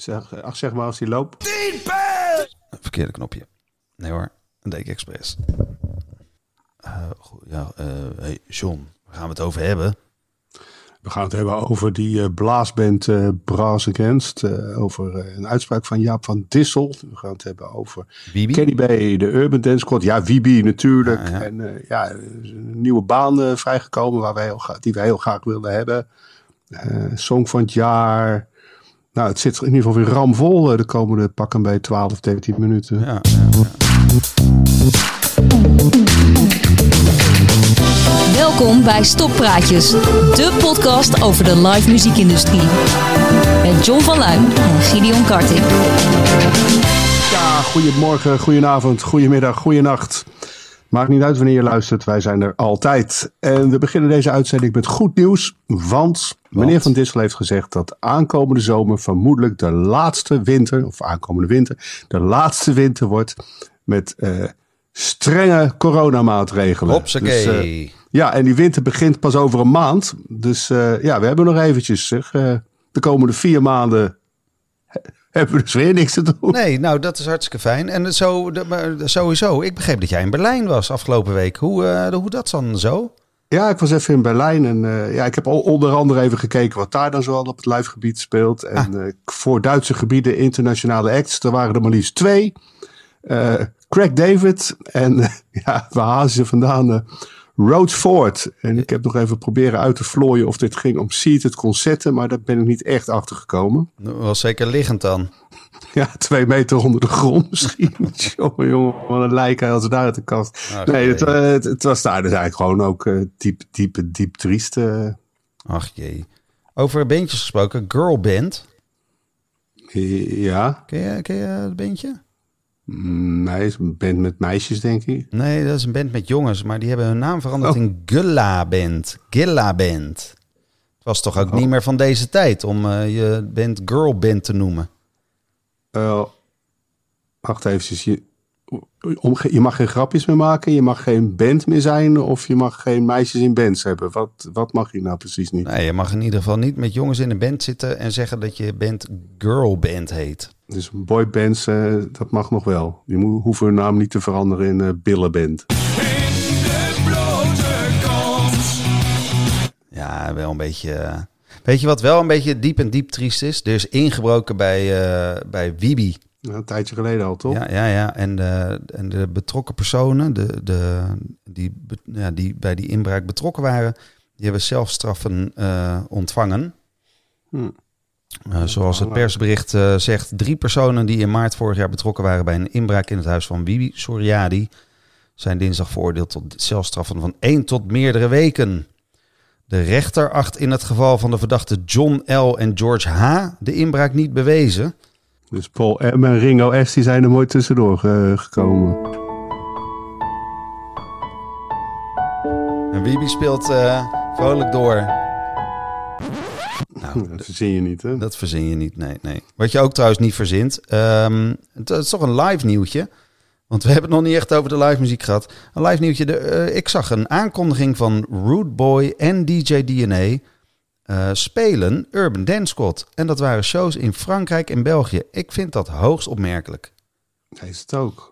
Zeg, ach, zeg maar als hij loopt. Verkeerde knopje. Nee hoor, een Dake Express. Eh, goed, ja, eh, hey John, waar gaan we het over hebben? We gaan het hebben over die eh, blaasband eh Brass Against. eh, over eh, een uitspraak van Jaap van Dissel. We gaan het hebben over Wiebe? Kenny B, de Urban Dance Squad. Ja, Wiebe natuurlijk. Ja, ja. En eh, ja, er een nieuwe baan eh, vrijgekomen waar wij heel die wij heel graag wilden hebben. Eh, song van het jaar. Nou, het zit in ieder geval weer ramvol eh, de komende pakken bij 12, 13 minuten. Ja, ja, ja. Welkom bij Stoppraatjes, de podcast over de live muziekindustrie. Met John van Luijn en Gideon Karting. Ja, goedemorgen, goedenavond, goedemiddag, goedenacht. Maakt niet uit wanneer je luistert, wij zijn er altijd. En we beginnen deze uitzending met goed nieuws, want meneer Van Dissel heeft gezegd dat aankomende zomer vermoedelijk de laatste winter, of aankomende winter, de laatste winter wordt met eh, strenge coronamaatregelen. Hopsakee. Dus, eh, ja, en die winter begint pas over een maand. Dus eh, ja, we hebben nog eventjes, zeg, de komende vier maanden hebben we dus weer niks te doen. Nee, nou dat is hartstikke fijn. En zo, sowieso, ik begreep dat jij in Berlijn was afgelopen week. Hoe, eh, hoe dat dan zo? Ja, ik was even in Berlijn en eh, ja, ik heb onder andere even gekeken wat daar dan zoal op het live gebied speelt. En eh, voor Duitse gebieden internationale acts, er waren er maar liefst twee. Craig David en ja, waar halen ze vandaan? Rhodes Ford. En ik heb nog even proberen uit te vlooien of dit ging om seated concerten, maar daar ben ik niet echt achter gekomen. Dat was zeker liggend dan. Ja, twee meter onder de grond misschien. jongen, jongen, wat een lijk als daar uit de kast. Ach, nee, het, eh, het, het was daar dus eigenlijk gewoon ook eh, diep, diep, diep triest. eh. Ach jee. Over bandjes gesproken, Girl Band. ja, Ken je, ken je het bandje? Nee, is een band met meisjes, denk ik. Nee, dat is een band met jongens, maar die hebben hun naam veranderd Oh. in Gulla Band. Gilla Band. Het was toch ook niet meer van deze tijd om eh, je band Girl Band te noemen. Eh, wacht even, je, om, je mag geen grapjes meer maken, je mag geen band meer zijn of je mag geen meisjes in bands hebben. Wat, wat mag je nou precies niet? Nee, je mag in ieder geval niet met jongens in een band zitten en zeggen dat je band Girl Band heet. Dus boybands, eh dat mag nog wel. Die mo- hoeven hun naam niet te veranderen in eh billenband. Ja, wel een beetje. eh, Weet je wat wel een beetje diep en diep triest is? Er is ingebroken bij, bij Wibi. Ja, een tijdje geleden al, toch? Ja, ja, ja. En de, en de betrokken personen, de, de, die, ja, die bij die inbraak betrokken waren, die hebben zelfstraffen eh, ontvangen. Hm. Eh, zoals het persbericht eh, zegt, drie personen die in maart vorig jaar betrokken waren bij een inbraak in het huis van Bibi Soriadi zijn dinsdag veroordeeld tot celstraffen van één tot meerdere weken. De rechter acht in het geval van de verdachte John L. en George H. de inbraak niet bewezen. Dus Paul M en Ringo S die zijn er mooi tussendoor eh, gekomen. En Bibi speelt vrolijk door. Nou, Dat verzin je niet, hè? Dat verzin je niet, nee, nee. Wat je ook trouwens niet verzint. ehm, het, is toch een live nieuwtje. Want we hebben het nog niet echt over de live muziek gehad. Een live nieuwtje. De, eh, ik zag een aankondiging van Rude Boy en DJ DNA eh, spelen Urban Dance Squad. En dat waren shows in Frankrijk en België. Ik vind dat hoogst opmerkelijk. Hij is het ook.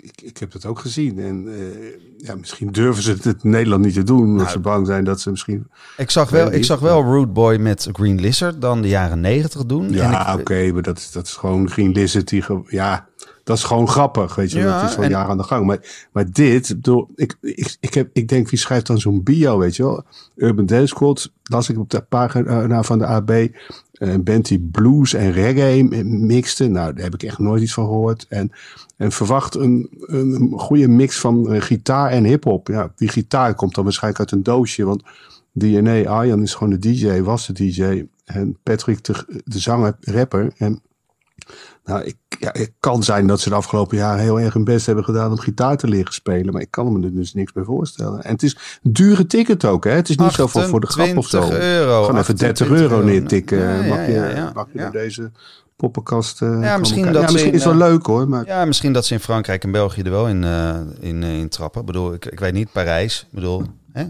Ik, ik heb het ook gezien. En eh, ja, misschien durven ze het in Nederland niet te doen. Omdat Nou, ze bang zijn dat ze misschien... Ik zag wel, ik zag wel Rude Boy met Green Lizard dan de jaren negentig doen. En Ja, oké, maar dat is, dat is gewoon Green Lizard. Die, ja, dat is gewoon grappig, weet je. Ja, dat is al en- jaren aan de gang. Maar, maar dit, bedoel, ik, ik, ik, heb, ik denk, wie schrijft dan zo'n bio, weet je wel? Urban Dance Squad, las ik op de pagina van de AB. Een band die blues en reggae mixte. Nou, daar heb ik echt nooit iets van gehoord. En, en verwacht een, een goede mix van eh, gitaar en hip-hop. Ja, die gitaar komt dan waarschijnlijk uit een doosje. Want DNA, Arjan is gewoon de DJ, was de DJ. En Patrick, de, de zanger, rapper. En nou, ik, ja, het kan zijn dat ze de afgelopen jaren heel erg hun best hebben gedaan om gitaar te leren spelen. Maar ik kan me er dus niks bij voorstellen. En het is een dure ticket ook, hè? Het is niet zo voor, voor de grap of zo. 28 euro, Gewoon even 30 28 euro neertikken. Ja, ja, mag je, ja, ja. mag je Ja. deze poppenkast eh, komen misschien dat ja, misschien in, is wel eh, leuk hoor. Maar Ja, misschien dat ze in Frankrijk en België er wel in, eh, in, in trappen. Ik bedoel, ik, ik weet niet, Parijs. Ik bedoel, hè?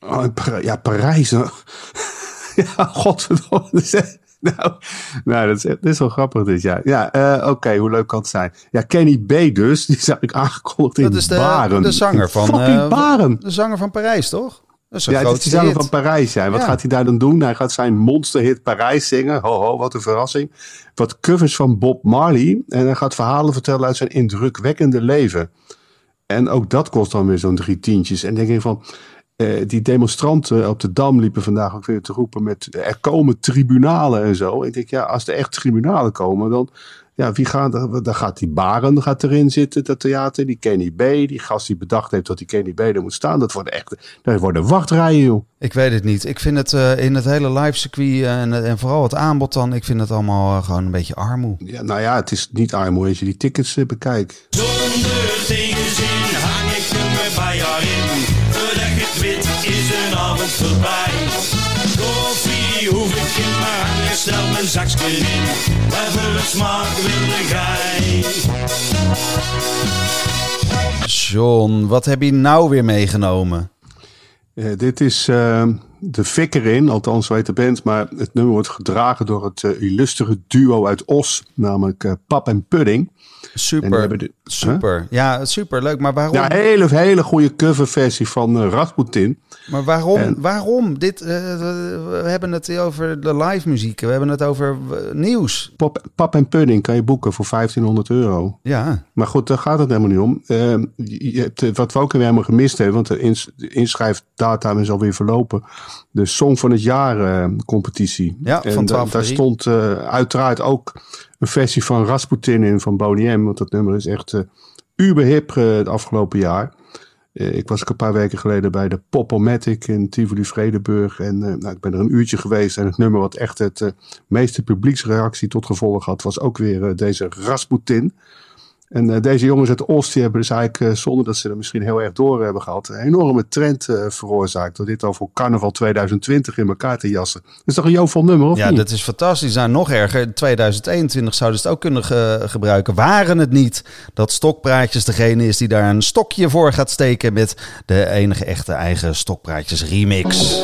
Oh, ja, Parijs. ja, godverdomme. nou, nou dat, is, dat is wel grappig dit jaar. Ja, eh, oké, hoe leuk kan het zijn? Ja, Kenny B dus, die zag ik aangekondigd in Dat is de, Baren. de zanger van... Fucking eh, Baren. De zanger van Parijs, toch? Dat is Ja, het is die zanger van Parijs zijn. Wat Ja. gaat hij daar dan doen? Hij gaat zijn monsterhit Parijs zingen. Ho, ho, wat een verrassing. Wat covers van Bob Marley. En hij gaat verhalen vertellen uit zijn indrukwekkende leven. En ook dat kost dan weer zo'n drie tientjes. En denk ik van... eh, die demonstranten op de Dam liepen vandaag ook weer te roepen met... Er komen tribunalen en zo. Ik denk, ja, als er echt tribunalen komen, dan... Ja, wie gaat? Dan gaat die Baren gaat erin zitten, dat theater. Die Kenny B, die gast die bedacht heeft dat die Kenny B er moet staan. Dat worden echt... Dat worden wachtrijen, joh. Ik weet het niet. Ik vind het eh, in het hele live circuit eh, en, en vooral het aanbod dan... Ik vind het allemaal gewoon een beetje armoe. Ja, nou ja, het is niet armoe als je die tickets bekijkt. Zonder tegenzin hang ik er me bij jou in. Een voorbij. Koffie hoef ik in mijn hangen, stel mijn zakje in. Maar voor de smaak wilde gij. John, wat heb je nou weer meegenomen? Eh, dit is eh, de Fikker in, althans zo heet de band. Maar het nummer wordt gedragen door het eh, illustere duo uit Os, namelijk eh, Pap en Pudding. Super, de- super. Ja, super leuk. Maar waarom? Ja, hele, hele goede coverversie van eh, Rasputin. Maar waarom? En- Waarom? Dit, we hebben het over de live muziek. We hebben het over nieuws. Pap, Pap en Pudding kan je boeken voor 1500 euro. Ja, Maar goed, daar gaat het helemaal niet om. Eh, je hebt, wat we ook weer helemaal gemist hebben, want de, ins de inschrijfdata is alweer verlopen. De Song van het Jaar eh, competitie. Ja, en van da- 12 daar stond eh, uiteraard ook een versie van Rasputin in van Boney M. Want dat nummer is echt eh uberhip het afgelopen jaar. Ik was ook een paar weken geleden bij de Popomatic in Tivoli Vredenburg. En nou, ik ben er een uurtje geweest. En het nummer wat echt het meeste publieksreactie tot gevolg had, was ook weer deze Rasputin. En eh, deze jongens uit Oost die hebben dus eigenlijk, eh, zonder dat ze er misschien heel erg door hebben gehad, een enorme trend eh, veroorzaakt. Door dit al voor carnaval 2020 in elkaar te jassen. Dat is toch een jovel nummer, of ja niet? dat is fantastisch. Nou, nog erger. In 2021 zouden ze het ook kunnen ge- gebruiken. Waren het niet dat Stokpraatjes degene is die daar een stokje voor gaat steken met de enige echte eigen Stokpraatjes remix.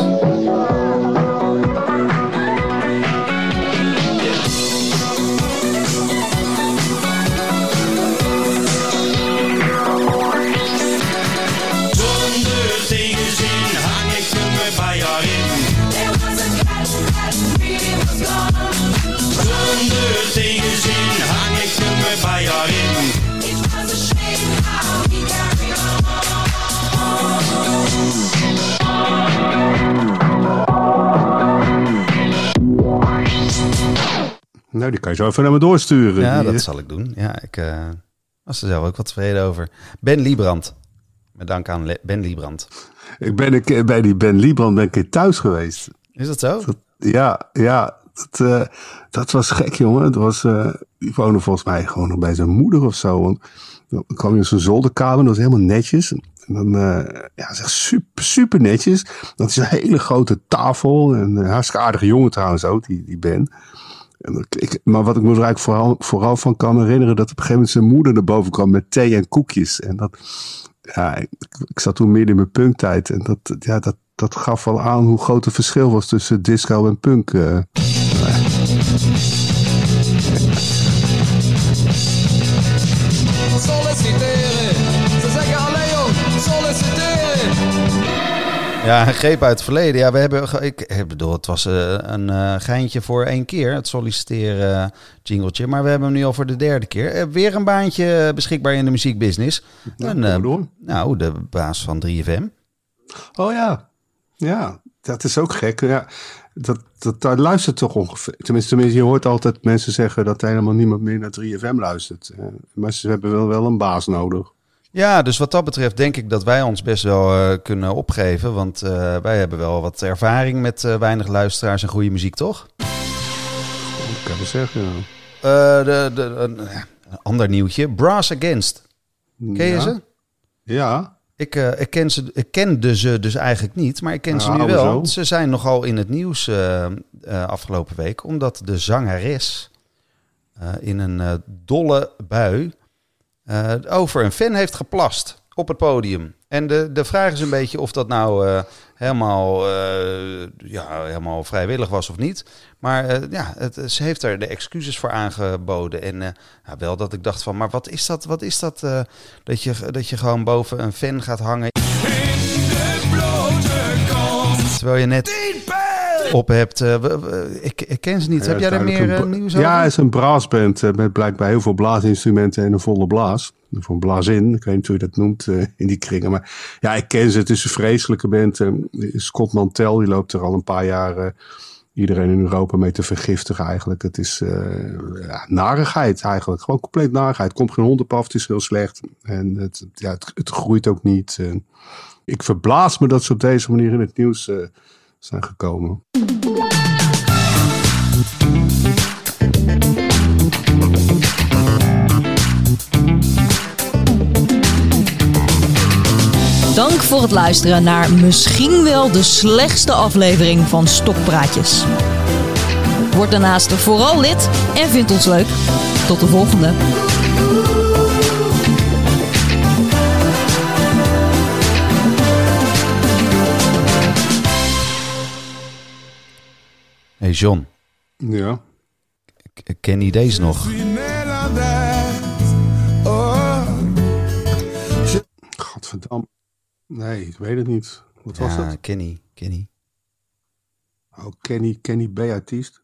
Nou, die kan je zo even naar me doorsturen. Ja, Die, dat eh, zal ik doen. Ja, ik eh, was er zelf ook wat tevreden over. Ben Liebrand. Met dank aan Le- Ben Liebrand. Ik ben een keer bij die Ben Liebrand ben ik een keer thuis geweest. Is dat zo? Ja, ja. Dat, eh, dat was gek, jongen. Het was, eh die woonde volgens mij gewoon nog bij zijn moeder of zo. Want dan kwam je in zijn zolderkamer, dat was helemaal netjes. En dan, eh ja, zeg super, super netjes. Dat is een hele grote tafel. En een hartstikke aardige jongen trouwens ook, die, die Ben. Maar wat ik me eigenlijk vooral, vooral van kan herinneren, dat op een gegeven moment zijn moeder naar boven kwam met thee en koekjes. En dat, ja, ik, zat toen midden in mijn punktijd. En dat, ja, dat, dat gaf wel aan hoe groot het verschil was tussen disco en punk. Solliciteren. Ja, een greep uit het verleden. Ja, we hebben, ik, bedoel, het was eh, een eh, geintje voor één keer, het solliciteren jingletje. Maar we hebben hem nu al voor de derde keer. Eh, weer een baantje beschikbaar in de muziekbusiness. Ja, en, nou, de baas van 3FM. Oh ja, ja, dat is ook gek. Ja, dat, dat, daar luistert toch ongeveer. Tenminste, tenminste, je hoort altijd mensen zeggen dat helemaal niemand meer naar 3FM luistert. Maar ze hebben wel, wel een baas nodig. Ja, dus wat dat betreft denk ik dat wij ons best wel eh, kunnen opgeven. Want eh, wij hebben wel wat ervaring met eh, weinig luisteraars en goede muziek, toch? Ik kan wel zeggen. ja. De, de, een, ander nieuwtje. Brass Against. Ken je ja. ze? Ja, Ik, ik, ken ze, ik kende ze dus eigenlijk niet, maar ik ken ze nu wel. Ze zijn nogal in het nieuws afgelopen week, omdat de zangeres in een dolle bui eh, over een fan heeft geplast. op het podium. En de, de vraag is een beetje of dat nou eh, helemaal, eh, ja, helemaal vrijwillig was of niet. Maar ja, het, ze heeft er de excuses voor aangeboden. En ja, wel dat ik dacht van, maar wat is dat? Wat is dat dat, je, dat je gewoon boven een fan gaat hangen... Terwijl je net op hebt. eh, ik, ik ken ze niet. Ja, Heb jij er meer een eh, nieuws Ja, over? het is een braasband eh, met blijkbaar heel veel blaasinstrumenten en een volle blaas. Of een blaasin, ik weet niet hoe je dat noemt in die kringen. Maar ja, ik ken ze. Het is een vreselijke band. eh, Scott Mantel, die loopt er al een paar jaar iedereen in Europa mee te vergiftigen eigenlijk. Het is eh, ja, narigheid eigenlijk. Gewoon compleet narigheid. Komt geen hond op af, het is heel slecht. En het, ja, het, het groeit ook niet. Ik verblaas me dat ze op deze manier in het nieuws zijn gekomen. Dank voor het luisteren naar misschien wel de slechtste aflevering van Stokpraatjes. Word daarnaast vooral lid en vind ons leuk. Tot de volgende. Hey John, Ja. k- ken je deze nog? Godverdamme. Nee, ik weet het niet. Wat was ja, het? Kenny, Kenny. Oh, Kenny, Kenny B. artiest.